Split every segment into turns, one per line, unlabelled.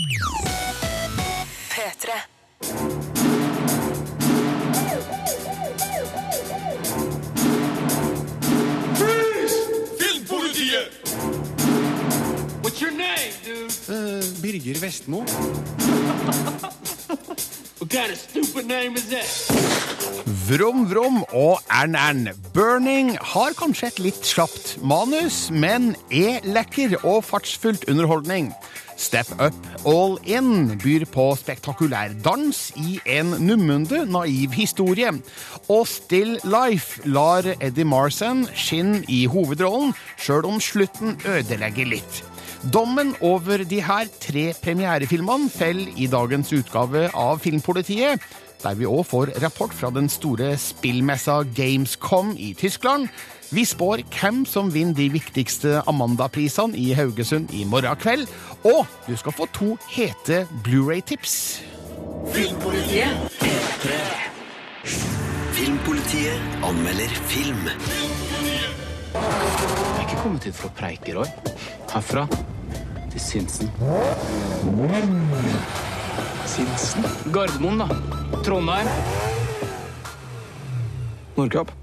P3.
Filmpolitiet!
What's your name, dude?
Birger Vestmo.
Kind of?
Vrom Vrom og Ern Ern. Burning har kanskje et litt slapt manus, men er lekker og fartsfullt underholdning. Step Up All In byr på spektakulær dans i en nummende naiv historie. Og Still Life lar Eddie Marsan skinne i hovedrollen, sjøl om slutten ødelegger litt. Dommen over de her tre premierefilmene faller i dagens utgave av Filmpolitiet, der vi òg får rapport fra den store spillmessa Gamescom i Tyskland. Vi spår hvem som vinner de viktigste Amanda-prisene i Haugesund i morgen kveld. Og du skal få to hete Blu-ray-tips.
Filmpolitiet.
Filmpolitiet anmelder film.
Jeg er ikke kommet hit for å preike, Roy. Herfra til Sinsen. Sinsen? Gardermoen, da. Trondheim. Nordkapp.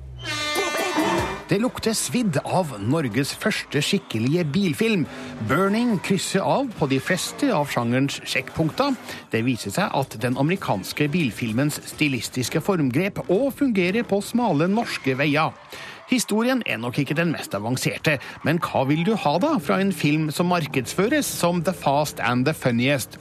Det lukter svidd av Norges første skikkelige bilfilm. Burning krysser av på de fleste av sjangerens sjekkpunkter. Det viser seg at den amerikanske bilfilmens stilistiske formgrep òg fungerer på smale norske veier. Historien er nok ikke den mest avanserte, men hva vil du ha da fra en film som markedsføres som The Fast and the Funniest?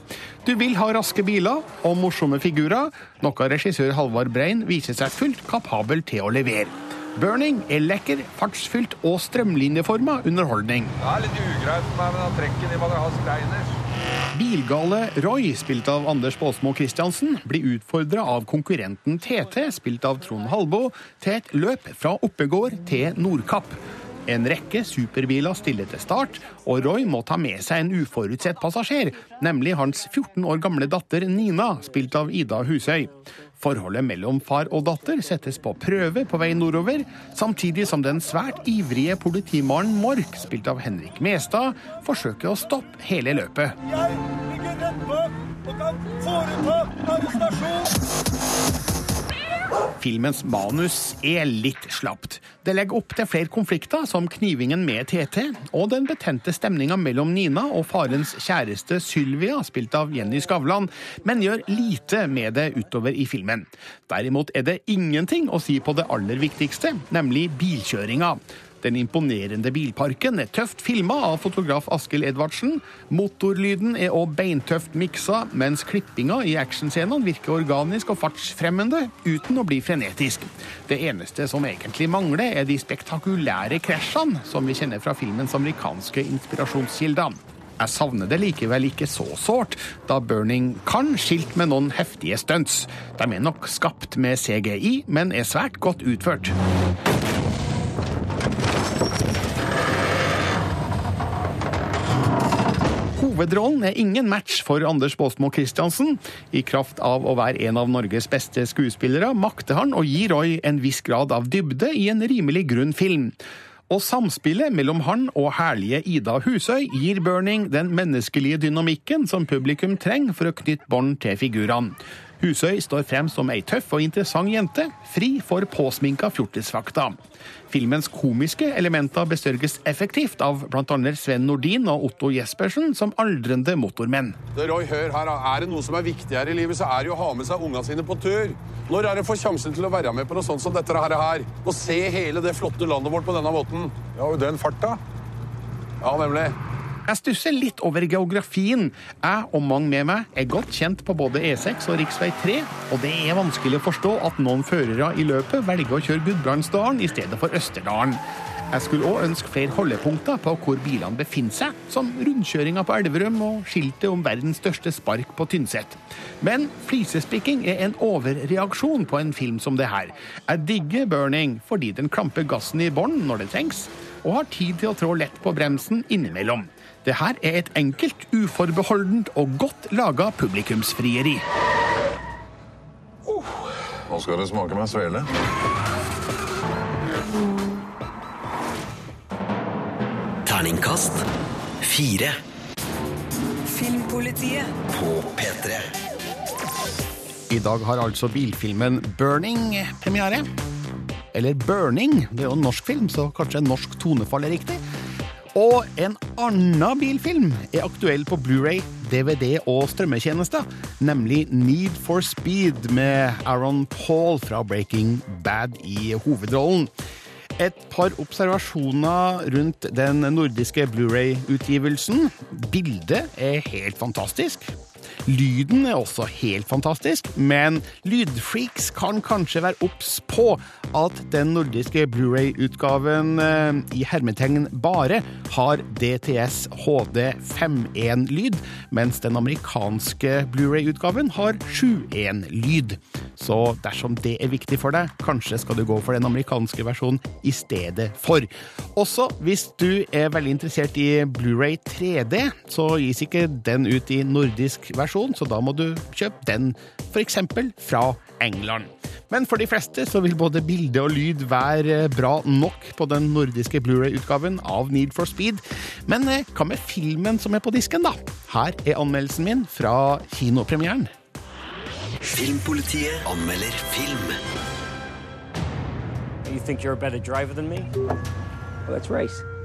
Du vil ha raske biler og morsomme figurer, noe regissør Halvard Brein viser seg fullt kapabel til å levere. Burning er lekker, fartsfylt og strømlinjeforma underholdning.
Det er litt ugreit med den trekken i Madrahas Greiners.
Bilgale Roy, spilt av Anders Baasmo Christiansen, blir utfordra av konkurrenten TT, spilt av Trond Halbo, til et løp fra Oppegård til Nordkapp. En rekke superbiler stiller til start, og Roy må ta med seg en uforutsett passasjer, nemlig hans 14 år gamle datter Nina, spilt av Ida Husøy. Forholdet mellom far og datter settes på prøve på vei nordover, samtidig som den svært ivrige politimannen Mork, spilt av Henrik Mestad, forsøker å stoppe hele løpet.
Jeg ligger rett bak og kan foreta arrestasjon.
Filmens manus er litt slapt. Det legger opp til flere konflikter, som knivingen med TT, og den betente stemninga mellom Nina og farens kjæreste Sylvia, spilt av Jenny Skavlan, men gjør lite med det utover i filmen. Derimot er det ingenting å si på det aller viktigste, nemlig bilkjøringa. Den imponerende bilparken er tøft filma av fotograf Askild Edvardsen. Motorlyden er òg beintøft miksa, mens klippinga i actionscenene virker organisk og fartsfremmende, uten å bli frenetisk. Det eneste som egentlig mangler, er de spektakulære krasjene som vi kjenner fra filmens amerikanske inspirasjonskilder. Jeg savner det likevel ikke så sårt, da Burning kan skilt med noen heftige stunts. De er nok skapt med CGI, men er svært godt utført. Hovedrollen er ingen match for Anders Baasmo Christiansen. I kraft av å være en av Norges beste skuespillere makter han å gi Roy en viss grad av dybde i en rimelig grunn film. Og samspillet mellom han og herlige Ida Husøy gir Burning den menneskelige dynamikken som publikum trenger for å knytte bånd til figurene. Husøy står frem som ei tøff og interessant jente, fri for påsminka fjortisfakta. Filmens komiske elementer besørges effektivt av bl.a. Sven Nordin og Otto Jespersen som aldrende motormenn.
Det Roy, hør her. Er det noe som er viktigere i livet, så er det jo å ha med seg unga sine på tur. Når er det får sjansen til å være med på noe sånt som dette her? her? Og se hele det flotte landet vårt på denne måten. Ja, og den farta. Ja, nemlig.
Jeg stusser litt over geografien. Jeg og mange med meg er godt kjent på både E6 og rv. 3, og det er vanskelig å forstå at noen førere i løpet velger å kjøre Gudbrandsdalen i stedet for Østerdalen. Jeg skulle òg ønske flere holdepunkter på hvor bilene befinner seg, som rundkjøringa på Elverum og skiltet om verdens største spark på Tynset. Men flisespikking er en overreaksjon på en film som det her. Jeg digger Burning fordi den klamper gassen i bånn når det trengs, og har tid til å trå lett på bremsen innimellom. Det her er et enkelt, uforbeholdent og godt laga publikumsfrieri.
Nå skal det smake meg svele.
Terningkast fire.
Filmpolitiet.
På P3.
I dag har altså bilfilmen Burning premiere. Eller Burning, det er jo en norsk film, så kanskje en norsk tonefall er riktig. Og en annen bilfilm er aktuell på Blu-ray, DVD og strømmetjenester, nemlig Need for Speed med Aaron Paul fra Breaking Bad i hovedrollen. Et par observasjoner rundt den nordiske Blu-ray-utgivelsen. Bildet er helt fantastisk. Lyden er også helt fantastisk, men lydfreaks kan kanskje være obs på at den nordiske Blu-ray-utgaven eh, i hermetegn bare har DTS HD 5.1-lyd, mens den amerikanske Blu-ray-utgaven har 7.1-lyd. Så dersom det er viktig for deg, kanskje skal du gå for den amerikanske versjonen i stedet for. Også hvis du er veldig interessert i Blu-ray 3D, så gis ikke den ut i nordisk versjon, så da må du kjøpe den f.eks. fra England. Men for de fleste så vil både bilde og lyd være bra nok på den nordiske Blu-ray-utgaven av Need for Speed. Men eh, hva med filmen som er på disken, da? Her er anmeldelsen min fra kinopremieren.
Filmpolitiet anmelder film.
You think you're a better driver than me? Well, let's race.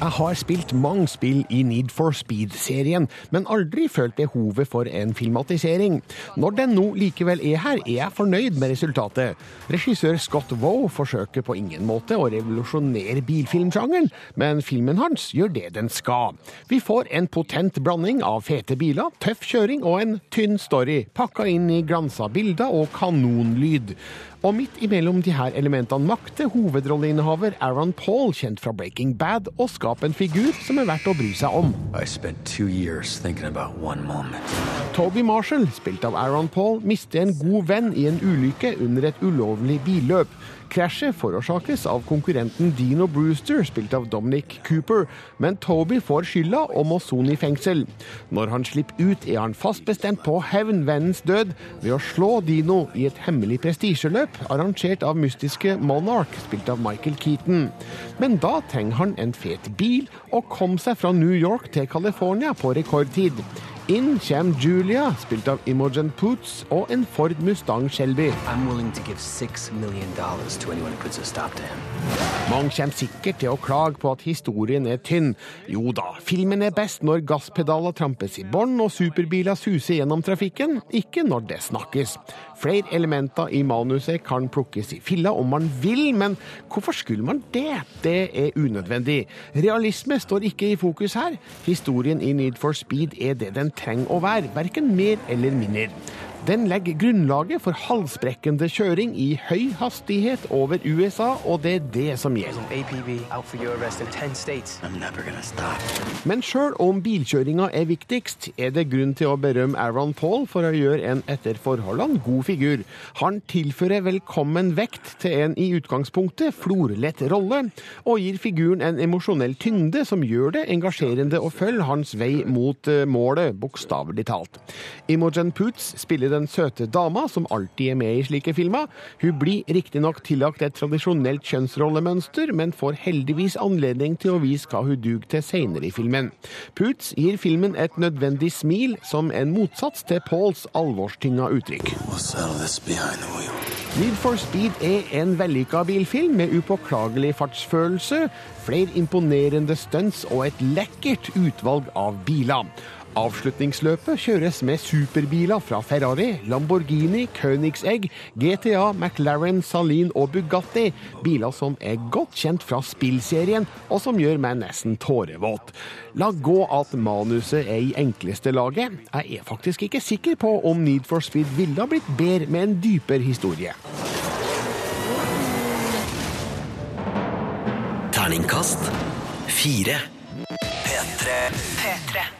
Jeg har spilt mange spill i Need for Speed-serien, men aldri følt behovet for en filmatisering. Når den nå likevel er her, er jeg fornøyd med resultatet. Regissør Scott Woe forsøker på ingen måte å revolusjonere bilfilmsjangeren, men filmen hans gjør det den skal. Vi får en potent blanding av fete biler, tøff kjøring og en tynn story, pakka inn i glansa bilder og kanonlyd. Og midt imellom de her elementene makter hovedrolleinnehaver Aaron Paul, kjent fra Breaking Bad, å skape en figur som er verdt å bry seg om.
I spent two years thinking about one moment.
Toby Marshall, spilt av Aaron Paul, mister en god venn i en ulykke under et ulovlig billøp. Krasjet forårsakes av konkurrenten Dino Brewster, spilt av Dominic Cooper, men Toby får skylda og må sone i fengsel. Når han slipper ut, er han fast bestemt på hevnvennens død ved å slå Dino i et hemmelig prestisjeløp arrangert av mystiske Monarch, spilt av Michael Keaton. Men da trenger han en fet bil og kom seg fra New York til California på rekordtid. Inn kommer Julia, spilt av Imogen Poots, og en Ford Mustang Shelby.
I'm willing to give six million dollars to anyone who puts a stop to him.
Mange kommer sikkert til å klage på at historien er tynn. Jo da, filmen er best når gasspedaler trampes i bånn og superbiler suser gjennom trafikken, ikke når det snakkes. Flere elementer i manuset kan plukkes i filla om man vil, men hvorfor skulle man det? Det er unødvendig. Realisme står ikke i fokus her. Historien i Need for Speed er det den trenger å være, verken mer eller mindre. Den legger grunnlaget for halsbrekkende kjøring i høy hastighet over USA, og det er det som gjelder.
APB out for your arrest in 10 states.
I'm never gonna stop.
Men sjøl om bilkjøringa er viktigst, er det grunn til å berømme Aaron Paul for å gjøre en etter forholdene god figur. Han tilfører velkommen vekt til en i utgangspunktet florlett rolle, og gir figuren en emosjonell tyngde som gjør det engasjerende å følge hans vei mot eh, målet, bokstavelig talt. Imogen Poots spiller den søte dama som alltid er med i slike filmer. Hun blir riktignok tillagt et tradisjonelt kjønnsrollemønster, men får heldigvis anledning til å vise hva hun duger til seinere i filmen. Poots gir filmen et nødvendig smil, som en motsats til Pauls alvorstynga uttrykk. Need for Speed er en vellykka bilfilm med upåklagelig fartsfølelse, flere imponerende stunts og et lekkert utvalg av biler. Avslutningsløpet kjøres med superbiler fra Ferrari, Lamborghini, Königsegg, GTA, McLaren, Salin og Bugatti. Biler som er godt kjent fra spillserien, og som gjør meg nesten tårevåt. La gå at manuset er i enkleste laget. Jeg er faktisk ikke sikker på om Need for Speed ville ha blitt bedre med en dypere historie.
Terningkast fire. P3.
P3.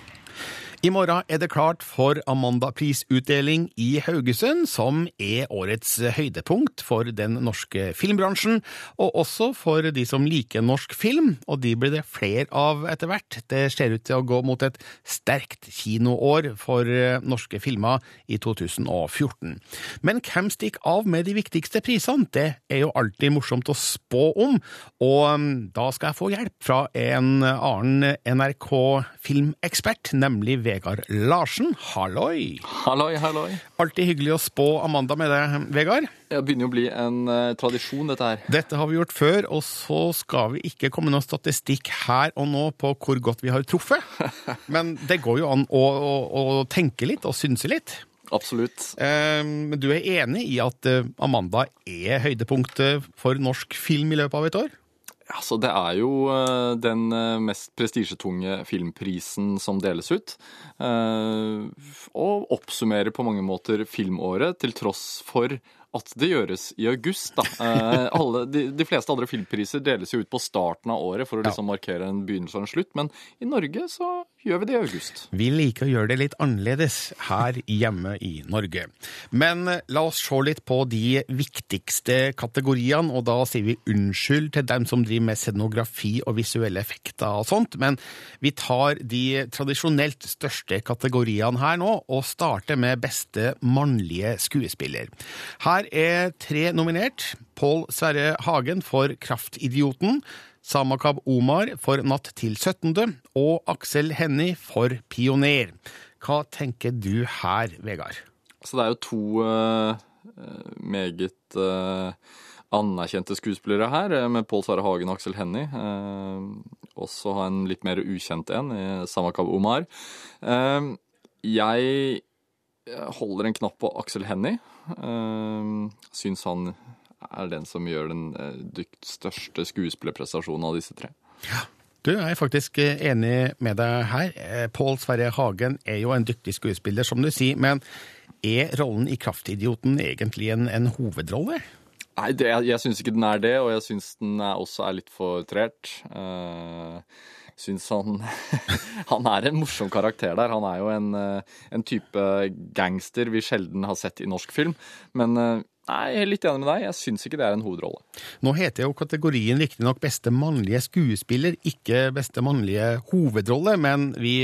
I morgen er det klart for Amanda-prisutdeling i Haugesund, som er årets høydepunkt for den norske filmbransjen, og også for de som liker norsk film, og de blir det flere av etter hvert. Det ser ut til å gå mot et sterkt kinoår for eh, norske filmer i 2014. Men hvem stikker av med de viktigste prisene? Det er jo alltid morsomt å spå om, og mm, da skal jeg få hjelp fra en annen NRK-filmekspert, nemlig
Vegard Larsen. Halloi!
Halloi, halloi.
Alltid hyggelig å spå Amanda med deg, Vegard.
Det begynner jo å bli en uh, tradisjon, dette her.
Dette har vi gjort før, og så skal vi ikke komme noe statistikk her og nå på hvor godt vi har truffet. Men det går jo an å, å, å tenke litt og synse litt.
Absolutt.
Men du er enig i at eh, Amanda er høydepunktet for norsk film i løpet av et år?
Altså, det er jo eh, den eh, mest prestisjetunge filmprisen som deles ut. eh, Og oppsummerer på mange måter filmåret, til tross for at det gjøres i august. Da. Eh, Alle, de, de fleste andre filmpriser deles jo ut på starten av året for å liksom markere en begynnelse og en slutt, men i Norge så gjør vi det i august.
Vi liker å gjøre det litt annerledes her hjemme i Norge. Men eh, la oss se litt på de viktigste kategoriene, og da sier vi unnskyld til dem som driver med scenografi og visuelle effekter og sånt, men vi tar de tradisjonelt største kategoriene her nå, og starter med beste mannlige skuespiller. Her er tre nominert. Pål Sverre Hagen for Kraftidioten. Samakab Omar for Natt til 17. og Aksel Hennie for Pioner. Hva tenker du her, Vegard?
Så det er jo to eh, meget uh, anerkjente skuespillere her, eh, med Pål Sverre Hagen og Aksel Hennie. Uh, også ha en litt mer ukjent en, i Samakab Omar. Jeg holder en knapp på Aksel Hennie. Uh, syns han er den som gjør den eh, største skuespillerprestasjonen av disse tre.
Ja. Du, er faktisk eh, enig med deg her. Pål Sverre Hagen er jo en dyktig skuespiller, som du sier, men er rollen i Kraftidioten egentlig en, en hovedrolle?
Nei, det, jeg, jeg syns ikke den er det, og jeg syns den er, også er litt for trert. Uh, syns han Han er en morsom karakter der. Han er jo en, eh, en type gangster vi sjelden har sett i norsk film. Men eh, nei, jeg er litt enig med deg. Jeg syns ikke det er en hovedrolle.
Nå heter jo kategorien riktignok beste mannlige skuespiller, ikke beste mannlige hovedrolle, men vi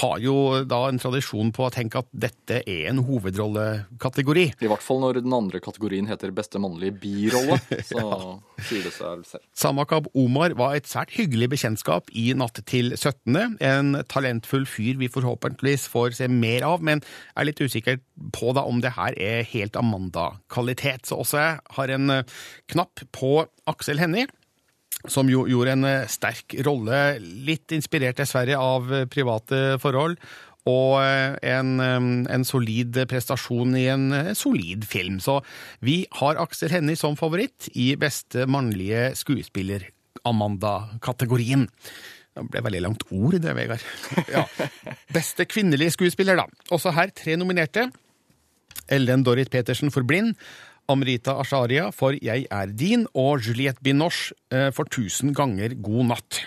har jo da en tradisjon på å tenke at dette er en hovedrollekategori.
I hvert fall når den andre kategorien heter beste mannlige birolle. Så sier det seg selv.
Samakab Omar var et svært hyggelig bekjentskap i Natt til 17. En talentfull fyr vi forhåpentligvis får se mer av, men er litt usikker på da om det her er helt Amanda-kvalitet. Så også jeg har en eh, knapp på Aksel Hennie som jo gjorde en eh, sterk rolle, litt inspirert dessverre av eh, private forhold, og eh, en, en solid prestasjon i en solid film. Så vi har Aksel Hennie som favoritt i beste mannlige skuespiller, Amanda-kategorien. Det ble veldig langt ord, det, Vegard. Ja. Beste kvinnelige skuespiller, da. Også her tre nominerte. Ellen Dorrit Petersen for Blind. Amrita Asharia for Jeg er din, og Juliette Binoche eh, for Tusen ganger god natt.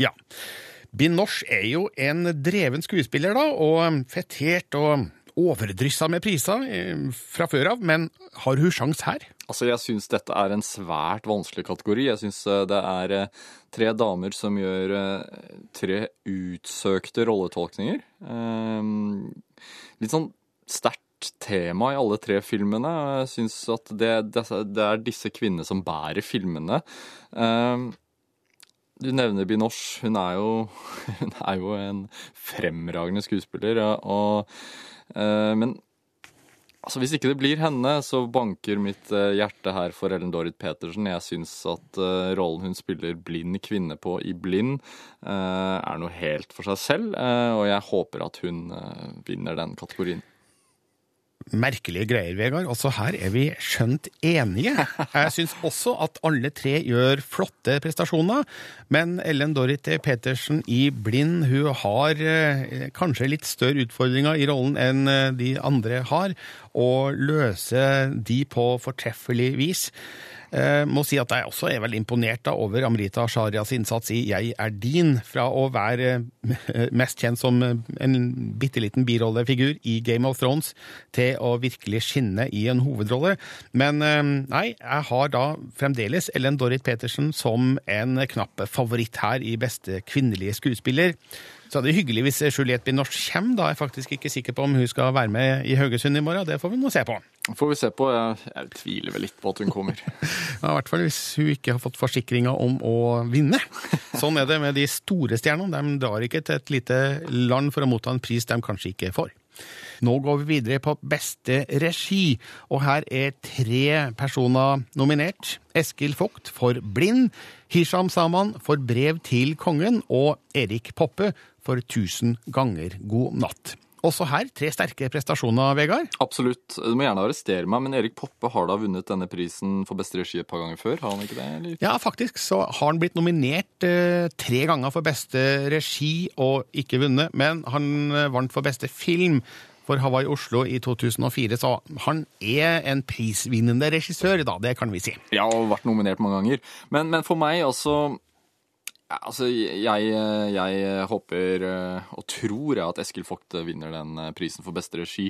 Ja. Binoche er jo en dreven skuespiller, da, og fetert og overdryssa med priser eh, fra før av, men har hun sjans her?
Altså, Jeg syns dette er en svært vanskelig kategori. Jeg syns det er eh, tre damer som gjør eh, tre utsøkte rolletolkninger. Eh, Litt sånn sterkt tema i alle tre filmene. Jeg syns at det, det, er disse kvinnene som bærer filmene. Eh, Du nevner Binoche. Hun er jo, hun er jo en fremragende skuespiller. Og, eh, men Altså, Hvis ikke det blir henne, så banker mitt eh, hjerte her for Ellen Dorrit Petersen. Jeg syns at eh, rollen hun spiller blind kvinne på i Blind, er noe helt for seg selv. og jeg håper at hun vinner den kategorien.
Merkelige greier, Vegard. Også her er vi skjønt enige. Jeg syns også at alle tre gjør flotte prestasjoner, men Ellen Dorrit Petersen i Blind hun har eh, kanskje litt større utfordringer i rollen enn eh, de andre har, og løser de på fortreffelig vis. Eh, må si at jeg også er veldig imponert da, over Amrita Sharias innsats i Jeg er din, fra å være eh, mest kjent som eh, en bitte liten birollefigur i Game of Thrones, til å virkelig skinne i en hovedrolle. Men eh, nei, jeg har da fremdeles Ellen Dorrit Petersen som en knapp favoritt her i beste kvinnelige skuespiller. Så er det hyggelig hvis Juliette Binoche kommer. Da er jeg faktisk ikke sikker på om hun skal være med i Haugesund i morgen. Det får vi nå se på.
Får vi se på. Jeg, jeg tviler vel litt på at hun kommer.
Ja, I hvert fall hvis hun ikke har fått forsikringa om å vinne. Sånn er det med de store stjernene. De drar ikke til et lite land for å motta en pris de kanskje ikke får. Nå går vi videre på beste regi, og her er tre personer nominert. Eskil Vogt for Blind, Hisham Saman for Brev til kongen og Erik Poppe for Tusen ganger god natt. Også her tre sterke prestasjoner, Vegard.
Absolutt. Du må gjerne arrestere meg, men Erik Poppe har da vunnet denne prisen for beste regi et par ganger før? Har han ikke det? Eller?
Ja, faktisk så har han blitt nominert eh, tre ganger for beste regi og ikke vunnet, men han eh, vant for beste film for Hawaii Oslo i 2004, så han er en prisvinnende regissør, da, det kan vi si.
Ja, og vært nominert mange ganger. Men, men for meg, altså Altså, jeg, jeg håper eh, og tror at Eskil Vogt vinner den eh, prisen for beste regi.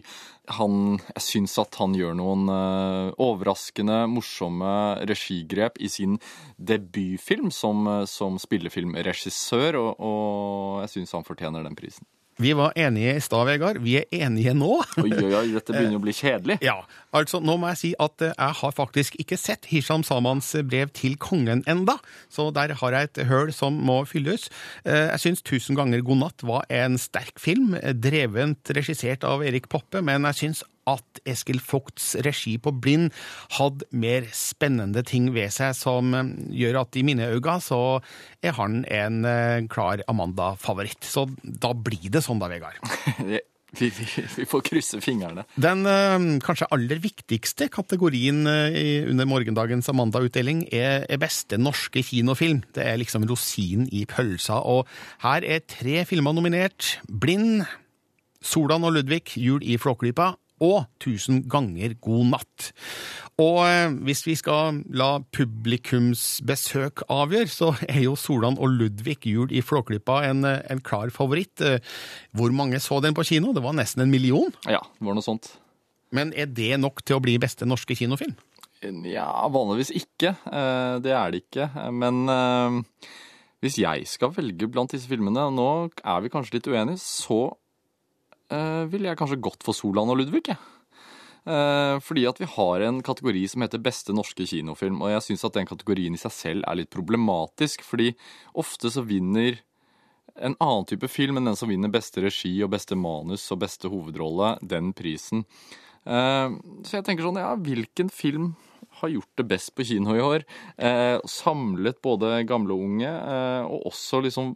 Han, jeg syns at han gjør noen eh, overraskende, morsomme regigrep i sin debutfilm som, som spillefilmregissør, og, og jeg syns han fortjener den prisen.
Vi var enige i stad, Vegard. Vi er enige nå.
Oi, oi, oi, dette begynner å bli kjedelig.
Ja, altså nå må jeg si at eh, jeg har faktisk ikke sett Hisham Samans brev til kongen enda, så der har jeg et høl som må fylles. Eh, Jeg syns 'Tusen ganger god natt' var en sterk film, eh, drevent regissert av Erik Poppe, men jeg syns at Eskil Vogts regi på Blind hadde mer spennende ting ved seg som eh, gjør at i mine øyne så er han en eh, klar Amanda-favoritt. Så da blir det sånn da, Vegard.
Vi, vi, vi får krysse fingrene.
Den eh, kanskje aller viktigste kategorien eh, under morgendagens Amanda-utdeling er, er beste norske kinofilm. Det er liksom rosinen i pølsa, og her er tre filmer nominert. Blind, Solan og Ludvig, Jul i Flåklypa og Tusen ganger god natt. Og eh, hvis vi skal la publikumsbesøk avgjøre, så er jo Solan og Ludvig Jul i Flåklypa en, eh, en klar favoritt. Eh, Hvor mange så den på kino? Det var nesten en million.
Ja, det var noe sånt.
Men er det nok til å bli beste norske kinofilm?
Ja, vanligvis ikke. Det er det ikke. Men hvis jeg skal velge blant disse filmene, og nå er vi kanskje litt uenige, så eh, ville jeg kanskje gått for Solan og Ludvig, jeg. Eh, Fordi at vi har en kategori som heter beste norske kinofilm, og jeg syns at den kategorien i seg selv er litt problematisk, fordi ofte så vinner en annen type film enn den som vinner beste regi og beste manus og beste hovedrolle, den prisen. Eh, Så jeg tenker sånn, ja, hvilken film har gjort det best på kino i år? Eh, Samlet både gamle og unge, eh, og også liksom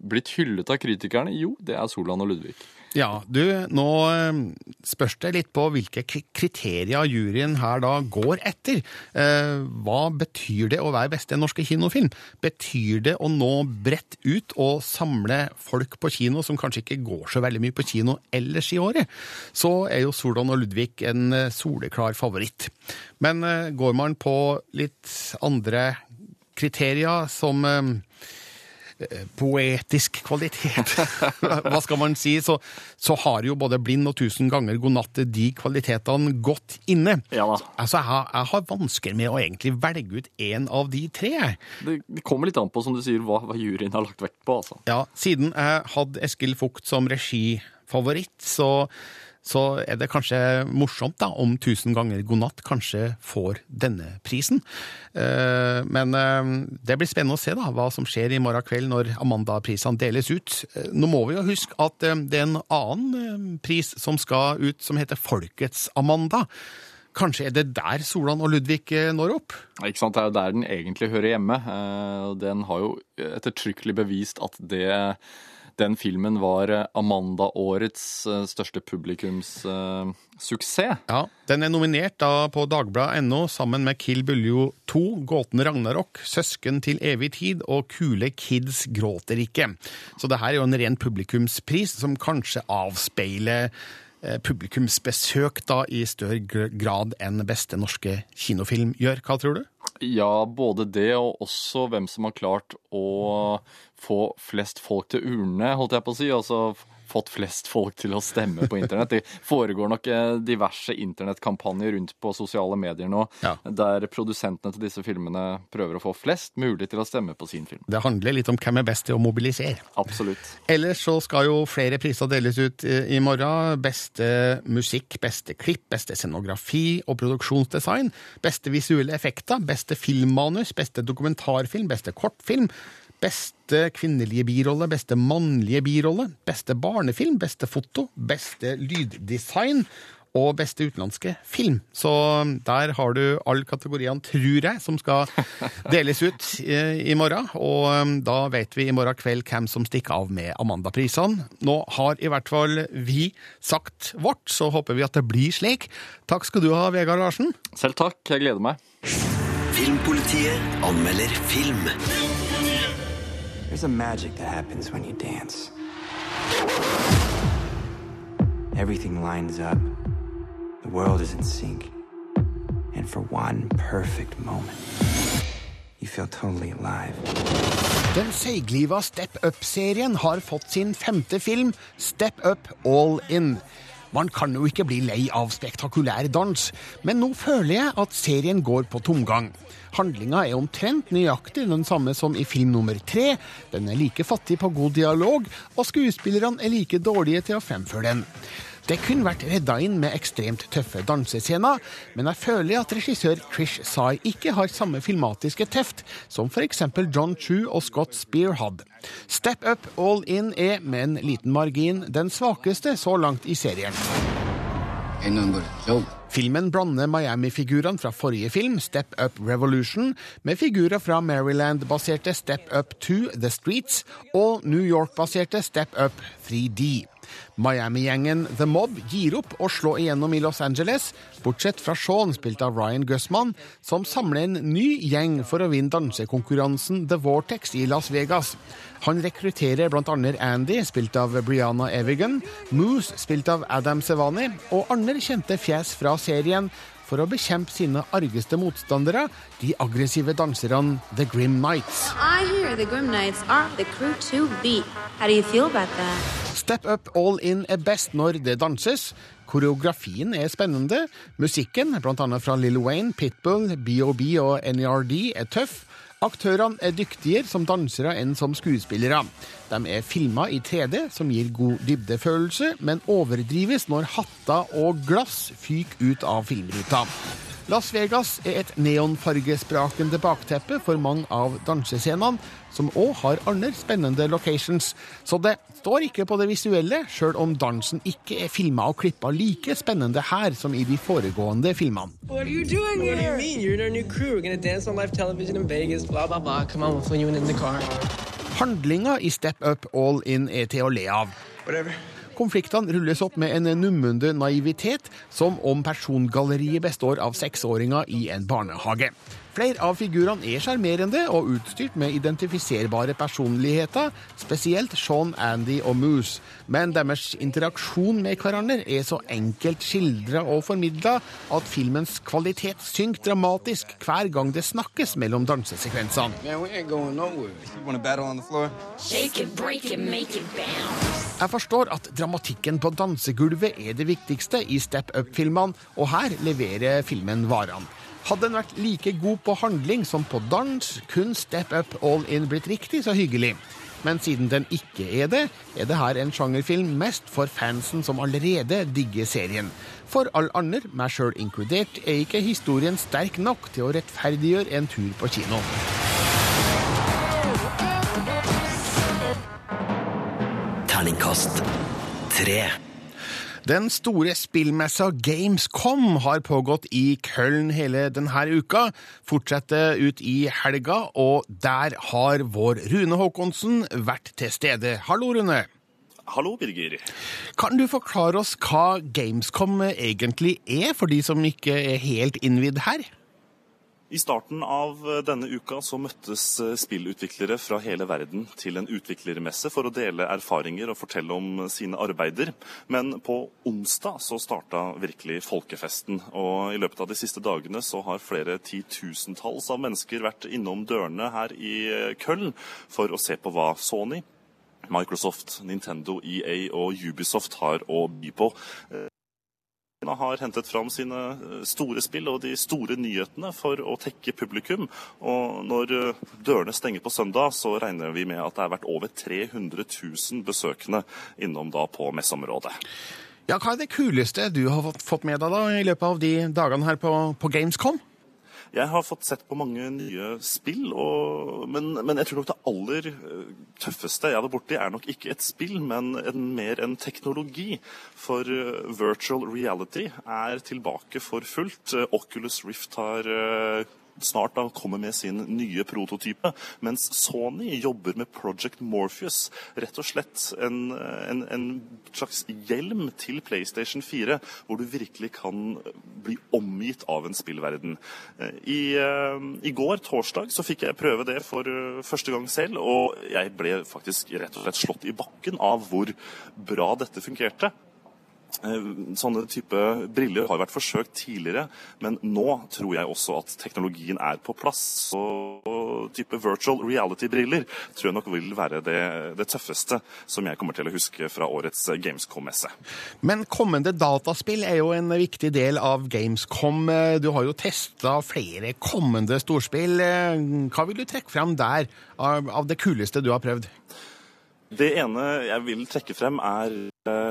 blitt hyllet av kritikerne? Jo, det er Solan og Ludvig.
Ja, du, nå eh, spørs det litt på hvilke kriterier juryen her da går etter. Eh, Hva betyr det å være beste norske kinofilm? Betyr det å nå bredt ut og samle folk på kino som kanskje ikke går så veldig mye på kino ellers i året? Så er jo Solan og Ludvig en eh, soleklar favoritt. Men går man på litt andre kriterier som poetisk kvalitet. Hva skal man si? Så, så har jo både Blind og Tusen ganger god natt de kvalitetene godt inne.
Ja da.
Altså, jeg, har- jeg har vansker med å egentlig velge ut én av de tre.
Det, det kommer litt an på, som du sier, hva, hva juryen har lagt vekt på, altså.
Ja, siden jeg hadde Eskil Fugt som regifavoritt, så, så er det kanskje morsomt da, om Tusen ganger god natt kanskje får denne prisen. Eh, Men eh, det blir spennende å se da, hva som skjer i morgen kveld når Amanda-prisene deles ut. Eh, Nå må vi jo huske at det er en annen pris som skal ut, som heter Folkets Amanda. Kanskje er det der Solan og Ludvig når opp?
Ikke sant? Det er jo der den egentlig hører hjemme. Den har jo ettertrykkelig bevist at det, den filmen var eh, Amanda-årets eh, største publikumssuksess.
Ja, Den er nominert da på Dagbladet.no sammen med Kill Buljo 2, Gåten Ragnarok, Søsken til evig tid og Kule kids gråter ikke. Så det her er jo en ren publikumspris som kanskje avspeiler eh, publikumsbesøk da i større grad enn beste norske kinofilm gjør. Hva tror du?
Ja, både det og også hvem som har klart å få flest folk til urnene, holdt jeg på å si. Altså fått flest folk til å stemme på internett. Det foregår nok eh, diverse internettkampanjer rundt på sosiale medier nå,
Ja.
der produsentene til disse filmene prøver å få flest mulig til å stemme på sin film.
Det handler litt om hvem er best til å mobilisere.
Absolutt.
Ellers så skal jo flere priser deles ut eh, i morgen. Beste musikk, beste klipp, beste scenografi og produksjonsdesign. Beste visuelle effekter, beste filmmanus, beste dokumentarfilm, beste kortfilm. Beste kvinnelige birolle, beste mannlige birolle, beste barnefilm, beste foto, beste lyddesign og beste utenlandske film. Så der har du alle kategoriene, tror jeg, som skal deles ut eh, i morgen. Og eh, da vet vi i morgen kveld hvem som stikker av med Amanda-prisene. Nå har i hvert fall vi sagt vårt, så håper vi at det blir slik. Takk skal du ha, Vegard Larsen.
Selv takk, jeg gleder meg.
Filmpolitiet anmelder film.
There's a magic that happens when you dance. Everything lines up. The world is in sync. And for one perfect moment, you feel totally alive.
Den seigliva Step Up-serien har fått sin femte film, Step Up All In. Man kan jo ikke bli lei av spektakulær dans, men nå føler jeg at serien går på tomgang. Handlinga er omtrent nøyaktig den samme som i film nummer tre. Den er like fattig på god dialog, og skuespillerne er like dårlige til å fremføre den. Det kunne vært redda inn med ekstremt tøffe dansescener, men jeg føler at regissør Trish Sai ikke har samme filmatiske teft som f.eks. John Chu og Scott Spear hadde. Step Up All In er, med en liten margin, den svakeste så langt i serien. Filmen blander Miami-figurene fra forrige film, Step Up Revolution, med figurer fra Maryland-baserte Step Up 2 The Streets og New York-baserte Step Up 3D. Miami-gjengen The Mob gir opp å slå igjennom i Los Angeles, bortsett fra Sean, spilt av Ryan Gussman, som samler en ny gjeng for å vinne dansekonkurransen The Vortex i Las Vegas. Han rekrutterer annet Andy, spilt av Brianna Evigan, Moose, spilt av Adam Sevani, og andre kjente fjes fra serien, for å bekjempe sine argeste motstandere, de aggressive danserne The Grim Nights.
I hear the Grim Nights are the crew to beat. How do you feel about that?
Step Up All In er best når det danses. Koreografien er spennende. Musikken, bl.a. fra Lil Wayne, Pitbull, BOB og NERD, er tøff. Aktørene er dyktigere som dansere enn som skuespillere. De er filma i 3D, som gir god dybdefølelse, men overdrives når hatter og glass fyker ut av filmruta. Las Vegas er et neonfargesprakende bakteppe for mange av dansescenene, som òg har andre spennende locations. Så det står ikke på det visuelle, sjøl om dansen ikke er filma og klippa like spennende her som i de foregående filmene.
What are you doing here? What do you mean? You're in our new crew. We're gonna dance on live television in Vegas. Blah blah blah. Come on, we'll fill you in in the car.
Handlinga i Step Up All In er til å le av. Konfliktene rulles opp med en nummende naivitet, som om persongalleriet består av seksåringer i en barnehage. Flere av figurene er sjarmerende og utstyrt med identifiserbare personligheter, spesielt Sean, Andy og Moose. Men deres interaksjon med hverandre er så enkelt skildra og formidla at filmens kvalitet synker dramatisk hver gang det snakkes mellom dansesekvensene.
Man,
Jeg forstår at dramatikken på dansegulvet er det viktigste i Step Up-filmene, og her leverer filmen varene. Hadde den vært like god på handling som på dans, kun Step Up All In blitt riktig så hyggelig. Men siden den ikke er det, er det her en sjangerfilm mest for fansen som allerede digger serien. For alle andre, meg sjøl inkludert, er ikke historien sterk nok til å rettferdiggjøre en tur på kino.
Terningkast tre.
Den store spillmessa Gamescom har pågått i Köln hele denne uka, fortsetter ut i helga, og der har vår Rune Håkonsen vært til stede. Hallo, Rune.
Hallo, Birger.
Kan du forklare oss hva Gamescom egentlig er, for de som ikke er helt innvidd her?
I starten av denne uka så møttes spillutviklere fra hele verden til en utviklermesse for å dele erfaringer og fortelle om sine arbeider. Men på onsdag så starta virkelig folkefesten. Og i løpet av de siste dagene så har flere titusentalls av mennesker vært innom dørene her i Köln for å se på hva Sony, Microsoft, Nintendo, EA og Ubisoft har å by på. Eh, har hentet fram sine eh, store spill og de store nyhetene for å tekke publikum. Og når eh, dørene stenger på søndag, så regner vi med at det har vært over 300 000 besøkende innom da på messeområdet.
Ja, Hva er det kuleste du har fått med deg da i løpet av de dagene her på, på Gamescom?
Jeg har fått sett på mange nye spill, og, men, men, jeg tror nok det aller eh, tøffeste jeg hadde borti, er nok ikke et spill, men en, mer en teknologi. For uh, virtual reality er tilbake for fullt. Uh, Oculus Rift har snart da kommer med sin nye prototype, mens Sony jobber med Project Morpheus. Rett og slett en, en, en slags hjelm til PlayStation 4, hvor du virkelig kan bli omgitt av en spillverden. I, I, går, torsdag, så fikk jeg prøve det for første gang selv, og jeg ble faktisk rett og slett slått i bakken av hvor bra dette fungerte. Eh, sånne type briller har vært forsøkt tidligere, men nå tror jeg også at teknologien er på plass. Så type virtual reality-briller tror jeg nok vil være det, det, tøffeste som jeg kommer til å huske fra årets Gamescom-messe.
Men kommende dataspill er jo en viktig del av Gamescom. Du har jo testa flere kommende storspill. Hva vil du trekke frem der av det kuleste du har prøvd?
Det ene jeg vil trekke frem, er eh,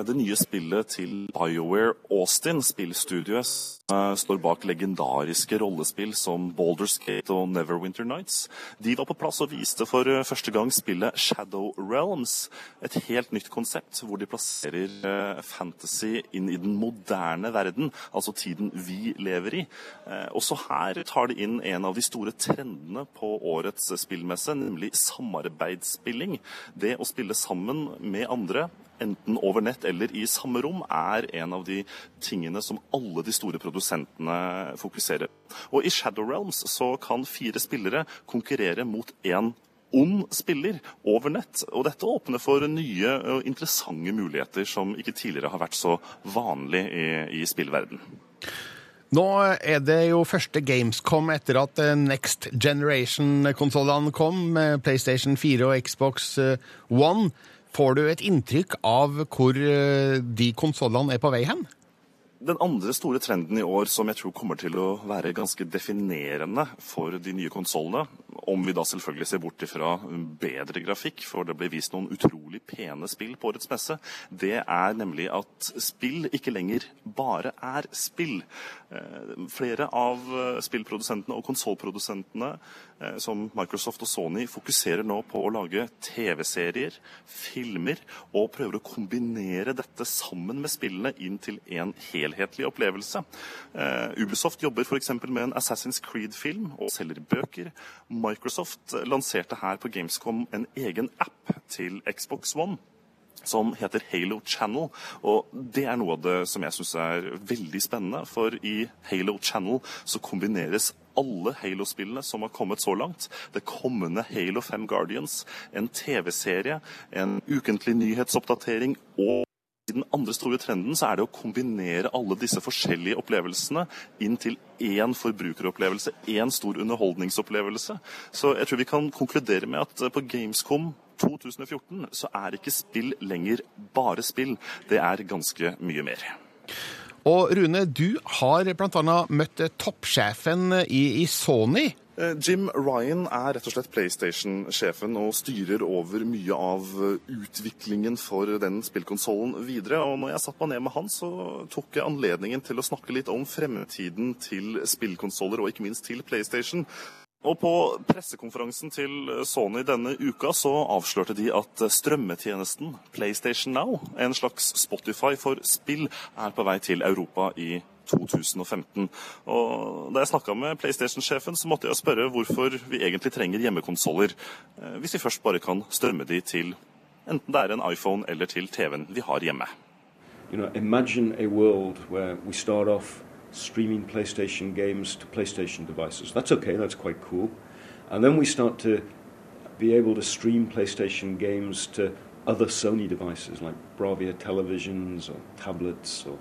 det nye spillet til BioWare Austin, spillstudioet som står bak legendariske rollespill som Baldur's Gate og Neverwinter Nights. De var på plass og viste for eh, første gang spillet Shadow Realms. Et helt nytt konsept hvor de plasserer eh, fantasy inn i den moderne verden, altså tiden vi lever i. Også her tar de inn en av de store trendene på årets spillmesse, nemlig samarbeidsspilling. Det å spille sammen med andre, enten over nett eller i samme rom, er en av de tingene som alle de store produsentene fokuserer. Og i Shadow Realms så kan fire spillere konkurrere mot én ond spiller over nett. Og dette åpner for nye og interessante muligheter som ikke tidligere har vært så vanlig i, i spillverden.
Nå er det jo første Gamescom etter at eh, Next Generation-konsollene kom, med PlayStation 4 og Xbox eh, One. Får du et inntrykk av hvor eh, de konsollene er på vei hen?
Den andre store trenden i år som jeg tror kommer til å være ganske definerende for de nye konsollene, om vi da selvfølgelig ser bort ifra bedre grafikk, for det ble vist noen utrolig pene spill på årets messe, det er nemlig at spill ikke lenger bare er spill. Eh, flere av eh, spillprodusentene og konsollprodusentene, eh, som Microsoft og Sony, fokuserer nå på å lage TV-serier, filmer, og prøver å kombinere dette sammen med spillene inn til en helhetlig opplevelse. Ubisoft jobber f.eks. med en Assassin's Creed-film og selger bøker. Microsoft lanserte her på Gamescom en egen app til Xbox One som heter Halo Channel. Og det er noe av det som jeg syns er veldig spennende. For i Halo Channel så kombineres alle Halo-spillene som har kommet så langt. Det kommende Halo 5 Guardians, en TV-serie, en ukentlig nyhetsoppdatering og i den andre store trenden så er det å kombinere alle disse forskjellige opplevelsene inn til én forbrukeropplevelse, én stor underholdningsopplevelse. Så jeg tror vi kan konkludere med at på Gamescom 2014 så er ikke spill lenger bare spill. Det er ganske mye mer.
Og Rune, du har bl.a. møtt toppsjefen i, i Sony.
Eh, Jim Ryan er rett og slett PlayStation-sjefen og styrer over mye av utviklingen for den spillkonsollen videre. Og når jeg satt meg ned med han, så tok jeg anledningen til å snakke litt om fremtiden til spillkonsoller, og ikke minst til PlayStation. Og På pressekonferansen til Sony denne uka så avslørte de at strømmetjenesten PlayStation Now, en slags Spotify for spill, er på vei til Europa i 2015. Og Da jeg snakka med PlayStation-sjefen, så måtte jeg spørre hvorfor vi egentlig trenger hjemmekonsoller, eh, hvis vi først bare kan strømme de til enten det er en iPhone eller til TV-en vi har hjemme.
You know, imagine a world where we start off streaming PlayStation games to PlayStation devices. That's okay, that's quite cool. And then we start to be able to stream PlayStation games to other Sony devices like Bravia televisions or tablets. Or,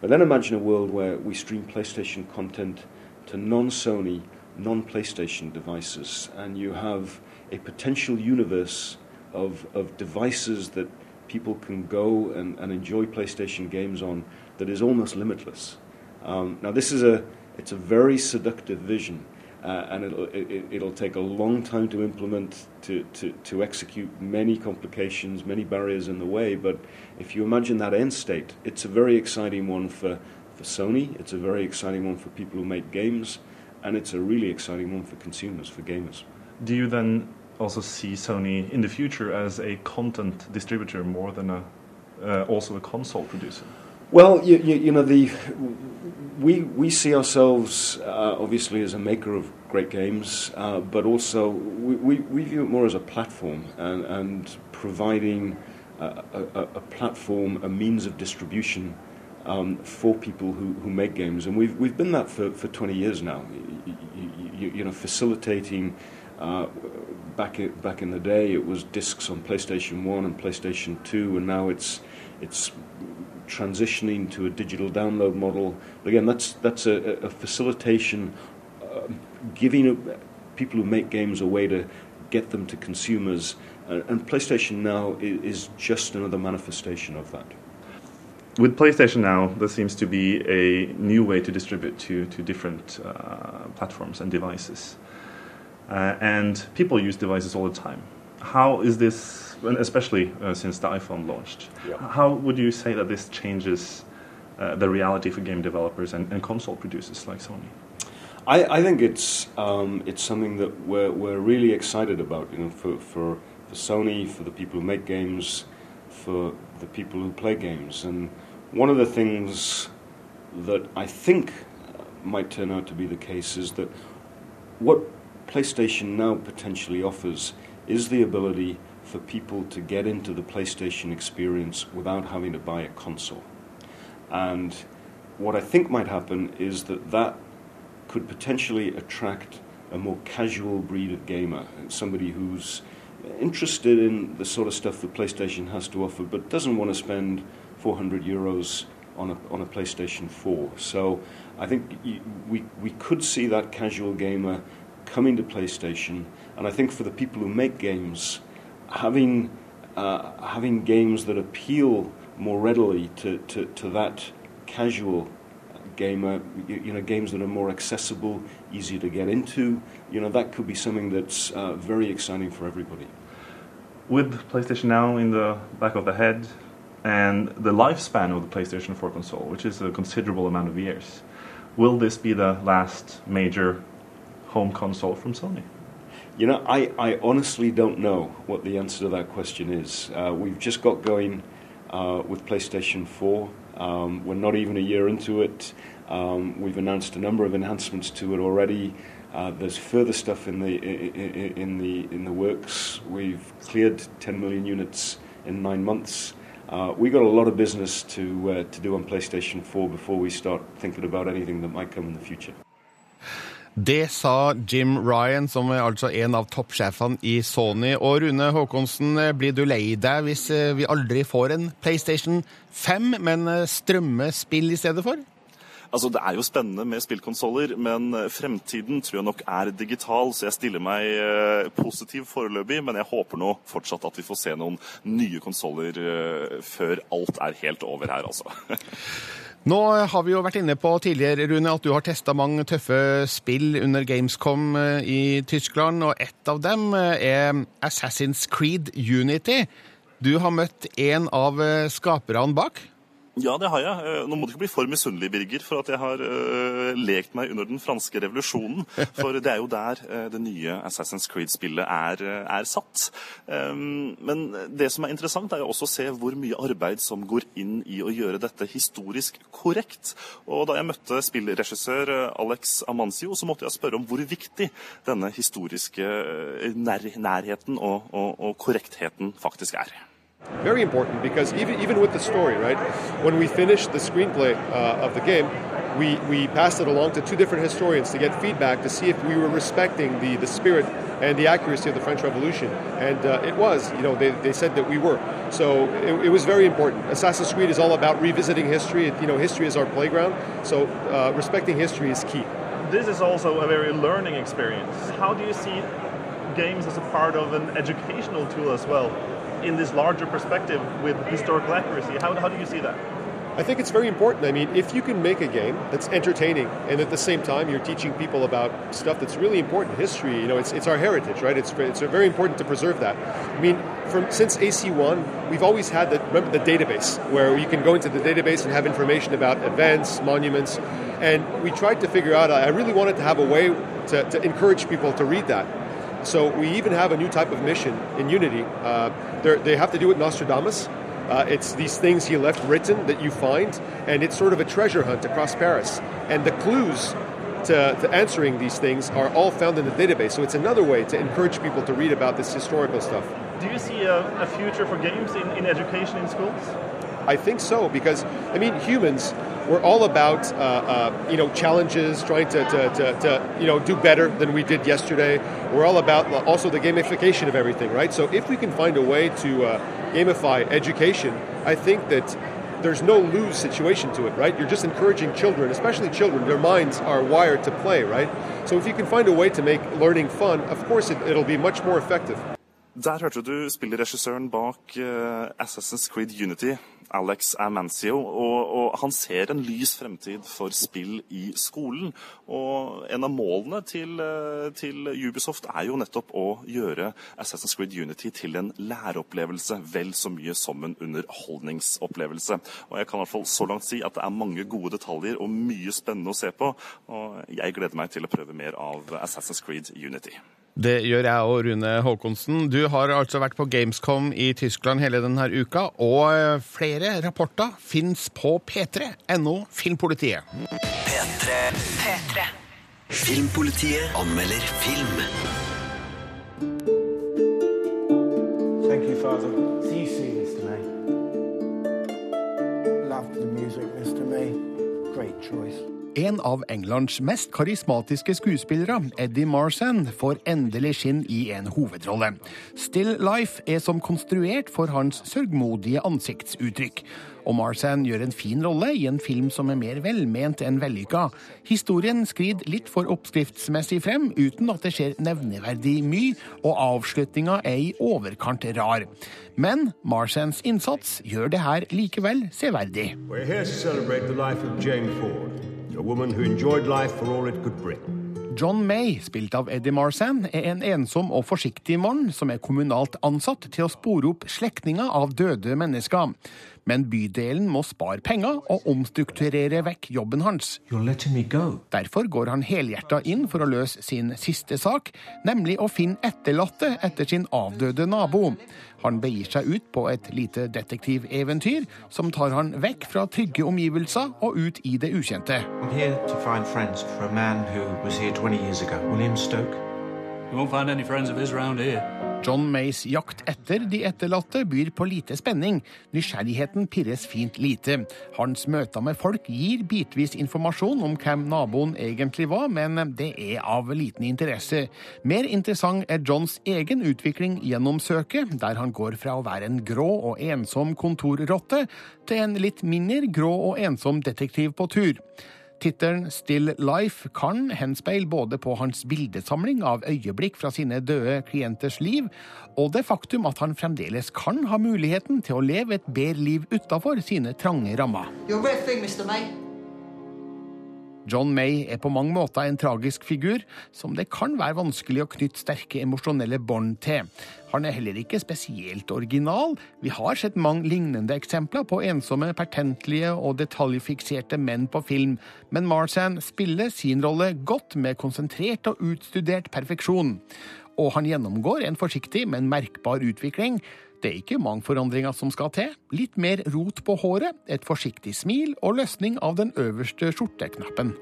but then imagine a world where we stream PlayStation content to non Sony, non PlayStation devices, and you have a potential universe of, of devices that people can go and, and enjoy PlayStation games on that is almost limitless. Um, now, this is a it's a very seductive vision, uh, and it'll it, it'll take a long time to implement, to, to to execute many complications, many barriers in the way. But if you imagine that end state, it's a very exciting one for for Sony. It's a very exciting one for people who make games, and it's a really exciting one for consumers, for gamers.
Do you then also see Sony in the future as a content distributor more than a uh, also a console producer?
Well, you, you, you, know, the we we see ourselves uh, obviously as a maker of great games, uh, but also we, we, we, view it more as a platform and, and providing a, a, a, platform, a means of distribution um, for people who, who make games, and we've we've been that for, for 20 years now. You, you know, facilitating. Uh, back it, back in the day, it was discs on PlayStation One and PlayStation Two, and now it's it's transitioning to a digital download model. But again, that's that's a, a facilitation, uh, giving a, people who make games a way to get them to consumers. Uh, and PlayStation Now is, is just another manifestation of that.
With PlayStation Now, there seems to be a new way to distribute to, to different uh, platforms and devices. Uh, and people use devices all the time. How is this especially uh, since the iPhone launched. Yeah. How would you say that this changes uh, the reality for game developers and, and console producers like Sony?
I, I think it's um, it's something that we're we're really excited about. You know, for, for for Sony, for the people who make games, for the people who play games, and one of the things that I think might turn out to be the case is that what PlayStation now potentially offers is the ability for people to get into the PlayStation experience without having to buy a console. And what I think might happen is that that could potentially attract a more casual breed of gamer, somebody who's interested in the sort of stuff that PlayStation has to offer, but doesn't want to spend 400 euros on a, on a PlayStation 4. So I think we, we could see that casual gamer coming to PlayStation, and I think for the people who make games, having uh, having games that appeal more readily to, to, to that casual gamer, you, you, know, games that are more accessible, easier to get into, you know, that could be something that's uh, very exciting for everybody.
With PlayStation Now in the back of the head and the lifespan of the PlayStation 4 console, which is a considerable amount of years, will this be the last major home console from Sony?
You know, I, I honestly don't know what the answer to that question is. Uh, we've just got going uh, with PlayStation 4. Um, we're not even a year into it. Um, we've announced a number of enhancements to it already. Uh, there's further stuff in the in, in, the in the works. We've cleared 10 million units in nine months. Uh, we got a lot of business to uh, to do on PlayStation 4 before we start thinking about anything that might come in the future.
Det sa Jim Ryan, som er altså en av toppsjefene i Sony. Og Rune Håkonsen, blir du lei deg hvis eh, vi aldri får en PlayStation 5, men eh, strømmer spill i stedet for?
Altså, Det er jo spennende med spillkonsoller, men eh, fremtiden tror jeg nok er digital. Så jeg stiller meg positiv foreløpig, men jeg håper nå fortsatt at vi får se noen nye konsoller før alt er helt over her, altså.
Nå har vi jo vært inne på tidligere, Rune, at du har testa mange tøffe spill under Gamescom eh, i Tyskland, og ett av dem eh, er Assassin's Creed Unity. Du har møtt en av eh, skaperne bak?
Ja, det har jeg. Eh, nå må du ikke bli for misunnelig, Birger, for at jeg har uh, lekt meg under den franske revolusjonen. For det er jo der uh, det nye Assassin's Creed-spillet er, er, satt. Um, men det som er interessant, er jo også å se hvor mye arbeid som går inn i å gjøre dette historisk korrekt. Og da jeg møtte spillregissør Alex Amancio, så måtte jeg spørre om hvor viktig denne historiske nær nærheten og, og, og korrektheten faktisk er.
Very important because even even with the story, right? When we finished the screenplay uh, of the game, we we passed it along to two different historians to get feedback to see if we were respecting the the spirit and the accuracy of the French Revolution, and uh, it was. You know, they, they said that we were. So it, it, was very important. Assassin's Creed is all about revisiting history. It, you know, history is our playground. So uh, respecting history is key.
This is also a very learning experience. How do you see games as a part of an educational tool as well in this larger perspective with historical accuracy? How, how do you see that?
I think it's very important. I mean, if you can make a game that's entertaining and at the same time you're teaching people about stuff that's really important, in history, you know, it's, it's our heritage, right? It's, it's very important to preserve that. I mean, from since AC1, we've always had the, remember the database where you can go into the database and have information about events, monuments, and we tried to figure out, I really wanted to have a way to, to encourage people to read that. So we even have a new type of mission in Unity. Uh, they have to do with Nostradamus. Uh, it's these things he left written that you find, and it's sort of a treasure hunt across Paris. And the clues to, to answering these things are all found in the database. So it's another way to encourage people to read about this historical stuff.
Do you see a, a future for games in, in education in schools?
I think so because I mean humans we're all about uh, uh, you know challenges, trying to, to, to, to you know do better than we did yesterday. We're all about also the gamification of everything, right? So if we can find a way to uh, gamify education, I think that there's no lose situation to it, right? You're just encouraging children, especially children. Their minds are wired to play, right? So if you can find a way to make learning fun, of course it, it'll be much more effective.
Der hørte du spillregissøren bak eh, Assassin's Creed Unity, Alex Amancio. Og, og han ser en lys fremtid for spill i skolen. Og en av målene til, eh, til Ubisoft er jo nettopp å gjøre Assassin's Creed Unity til en læreopplevelse vel så mye som en underholdningsopplevelse. Og jeg kan i hvert fall så langt si at det er mange gode detaljer og mye spennende å se på. Og jeg gleder meg til å prøve mer av Assassin's Creed Unity.
Det gjør jeg og Rune Håkonsen. Du har altså vært på Gamescom i Tyskland hele denne uka, og eh, flere rapporter fins på p3.no Filmpolitiet.
P3. Filmpolitiet anmelder film.
Thank you, Father. See you soon, Mr. May. Love the music, Mr. May. Great choice.
En av Englands mest karismatiske skuespillere, Eddie Marsan, får endelig skinn i en hovedrolle. Still Life er som konstruert for hans sørgmodige ansiktsuttrykk. Og Marsan gjør en fin rolle i en film som er mer velment enn vellykka. Historien skrid litt for oppskriftsmessig frem, uten at det skjer nevneverdig mye, og avslutninga er i overkant rar. Men Marsans innsats gjør det her likevel severdig.
We're here to celebrate the life of Jane Ford,
John May, spilt av Eddie Marsan, er en ensom og forsiktig mann som er kommunalt ansatt til å spore opp slektninger av døde mennesker. Men bydelen må spare penger og omstrukturere vekk jobben hans. Derfor går han helhjerta inn for å løse sin siste sak, nemlig å finne etterlatte etter sin avdøde nabo. Han begir seg ut på et lite detektiveventyr som tar han vekk fra trygge omgivelser og ut i det ukjente.
I'm here to find friends for a man who was here 20 years ago, William Stoke.
You won't find any friends of his round here.
John Mays jakt etter de etterlatte byr på lite spenning. Nysgjerrigheten pirres fint lite. Hans møter med folk gir bitvis informasjon om hvem naboen egentlig var, men det er av liten interesse. Mer interessant er Johns egen utvikling gjennom søket, der han går fra å være en grå og ensom kontorrotte til en litt mindre grå og ensom detektiv på tur. Tittelen Still Life kan henspeile både på hans bildesamling av øyeblikk fra sine døde klienters liv, og det faktum at han fremdeles kan ha muligheten til å leve et bedre liv utafor sine trange rammer.
You're a rare thing, Mr. May.
John May er på mange måter en tragisk figur som det kan være vanskelig å knytte sterke emosjonelle bånd til. Han er heller ikke spesielt original. Vi har sett mange lignende eksempler på ensomme, pertentlige og detaljfikserte menn på film, men Marsan spiller sin rolle godt med konsentrert og utstudert perfeksjon. Og han gjennomgår en forsiktig, men merkbar utvikling. Det er ikke mange forandringer som skal til. Litt mer rot på håret, et forsiktig smil og løsning av den øverste skjorteknappen.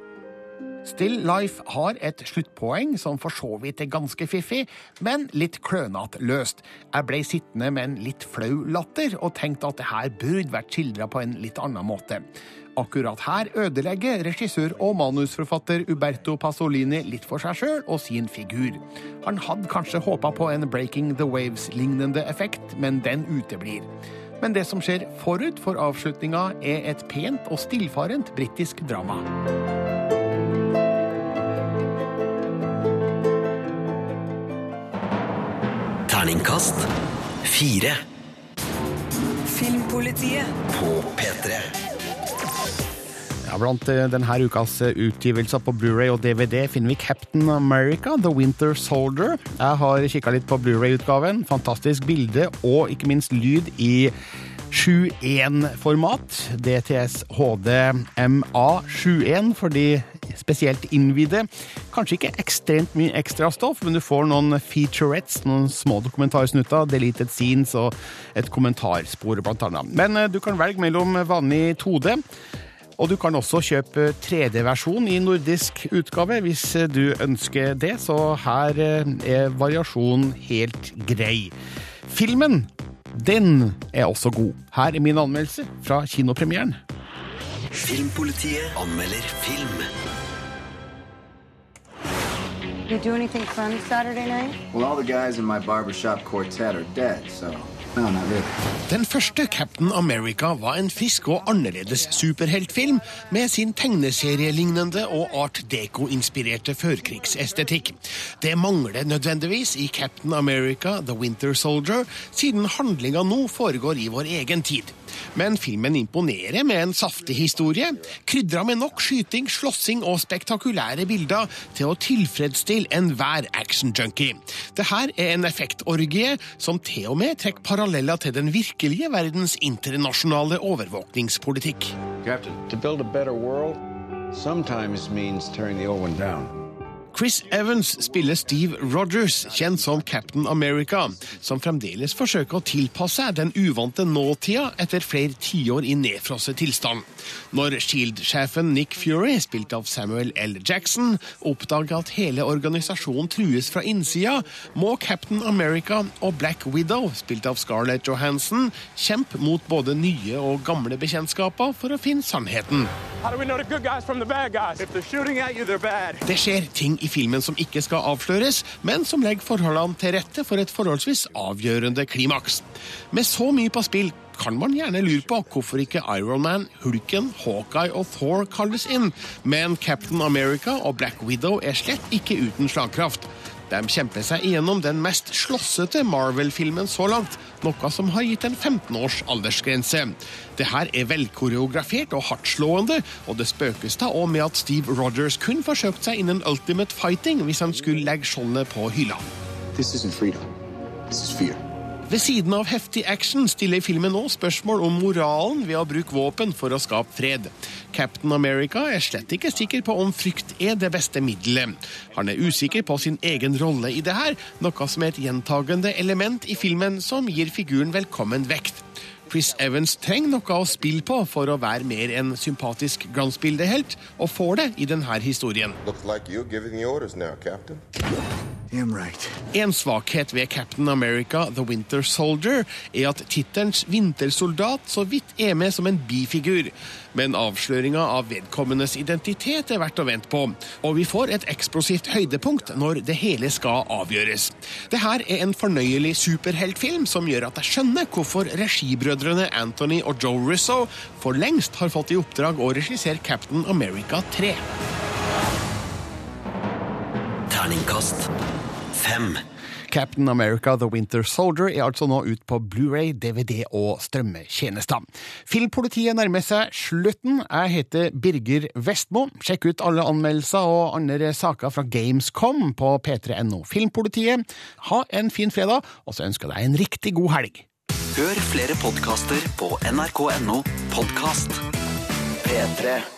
Still Life har et sluttpoeng som for så vidt er ganske fiffig, men litt klønete løst. Jeg ble sittende med en litt flau latter og tenkte at det her burde vært skildra på en litt annen måte. Akkurat her ødelegger regissør og manusforfatter Uberto Pasolini litt for seg sjøl og sin figur. Han hadde kanskje håpa på en Breaking the Waves-lignende effekt, men den uteblir. Men det som skjer forut for avslutninga, er et pent og stillfarent britisk drama.
Terningkast fire.
Filmpolitiet.
På P3.
Blant eh, denne ukas eh, utgivelser på Blu-ray og DVD finner vi Captain America, The Winter Soldier. Jeg har kikka litt på Blu-ray-utgaven. Fantastisk bilde og ikke minst lyd i 7.1-format. DTS HD MA71 for de spesielt innvidde. Kanskje ikke ekstremt mye ekstra stoff, men du får noen featurettes, noen små dokumentarsnutter, deleted scenes og et kommentarspor, blant annet. Men eh, du kan velge mellom vanlig 2D. Og du kan også kjøpe 3D-versjon i nordisk utgave hvis du ønsker det, så her eh, er variasjonen helt grei. Filmen, den er også god. Her er min anmeldelse fra kinopremieren.
Filmpolitiet anmelder film.
You do anything fun Saturday night?
Well, all the guys in my barbershop quartet are dead, so.
Den første Captain America var en frisk og annerledes superheltfilm med sin tegneserielignende og art deco-inspirerte førkrigsestetikk. Det mangler nødvendigvis i Captain America The Winter Soldier, siden handlinga nå foregår i vår egen tid. Men filmen imponerer med en saftig historie, krydra med nok skyting, slåssing og spektakulære bilder til å tilfredsstille enhver actionjunkie. Det her er en effektorgie som til og med trekker paralleller til den virkelige verdens internasjonale overvåkningspolitikk.
Captain, to build a better world sometimes means tearing the old one down.
Chris Evans spiller Steve Rogers, kjent som Captain America, som fremdeles forsøker å tilpasse seg den uvante nåtida etter flere tiår i nedfrosset tilstand. Når Shield-sjefen Nick Fury, spilt av Samuel L. Jackson, oppdager at hele organisasjonen trues fra innsida, må Captain America og Black Widow, spilt av Scarlett Johansson, kjempe mot både nye og gamle bekjentskaper for å finne sannheten. Det skjer ting i filmen som ikke skal avsløres, men som legger forholdene til rette for et forholdsvis avgjørende klimaks. Med så mye på spill kan man gjerne lure på hvorfor ikke Iron Man, Hulken, Hawkeye og Thor kalles inn, men Captain America og Black Widow er slett ikke uten slagkraft. De kjemper seg igjennom den mest slåssete Marvel-filmen så langt, noe som har gitt en 15 års aldersgrense. Det her er velkoreografert og hardtslående, og det spøkes da òg med at Steve Rogers kun forsøkte seg innen Ultimate Fighting hvis han skulle legge skjoldet på hylla.
This isn't freedom. This is fear.
Ved siden av heftig action stiller filmen nå spørsmål om moralen ved å bruke våpen for å skape fred. Captain America er slett ikke sikker på om frykt er det beste middelet. Han er usikker på sin egen rolle i det her, noe som er et gjentagende element i filmen som gir figuren velkommen vekt. Chris Evans trenger noe å spille på for å være mer en sympatisk glansbildehelt, og får det i denne historien.
Like now,
right.
En svakhet ved Captain America The Winter Soldier er at tittelens vintersoldat så vidt er med som en bifigur. Men avsløringa av vedkommendes identitet er verdt å vente på. Og vi får et eksplosivt høydepunkt når det hele skal avgjøres. Det her er en fornøyelig superheltfilm som gjør at jeg skjønner hvorfor regibrødrene Anthony og Joe Russo for lengst har fått i oppdrag å regissere Captain America 3.
Terningkast fem.
Captain America The Winter Soldier er altså nå ut på Blu-ray, DVD og strømmetjenester. Filmpolitiet nærmer seg slutten. Jeg heter Birger Vestmo. Sjekk ut alle anmeldelser og andre saker fra Gamescom på p3.no Filmpolitiet. Ha en fin fredag, og så ønsker jeg deg en riktig god helg.
Hør flere podkaster på nrk.no podkast. P3.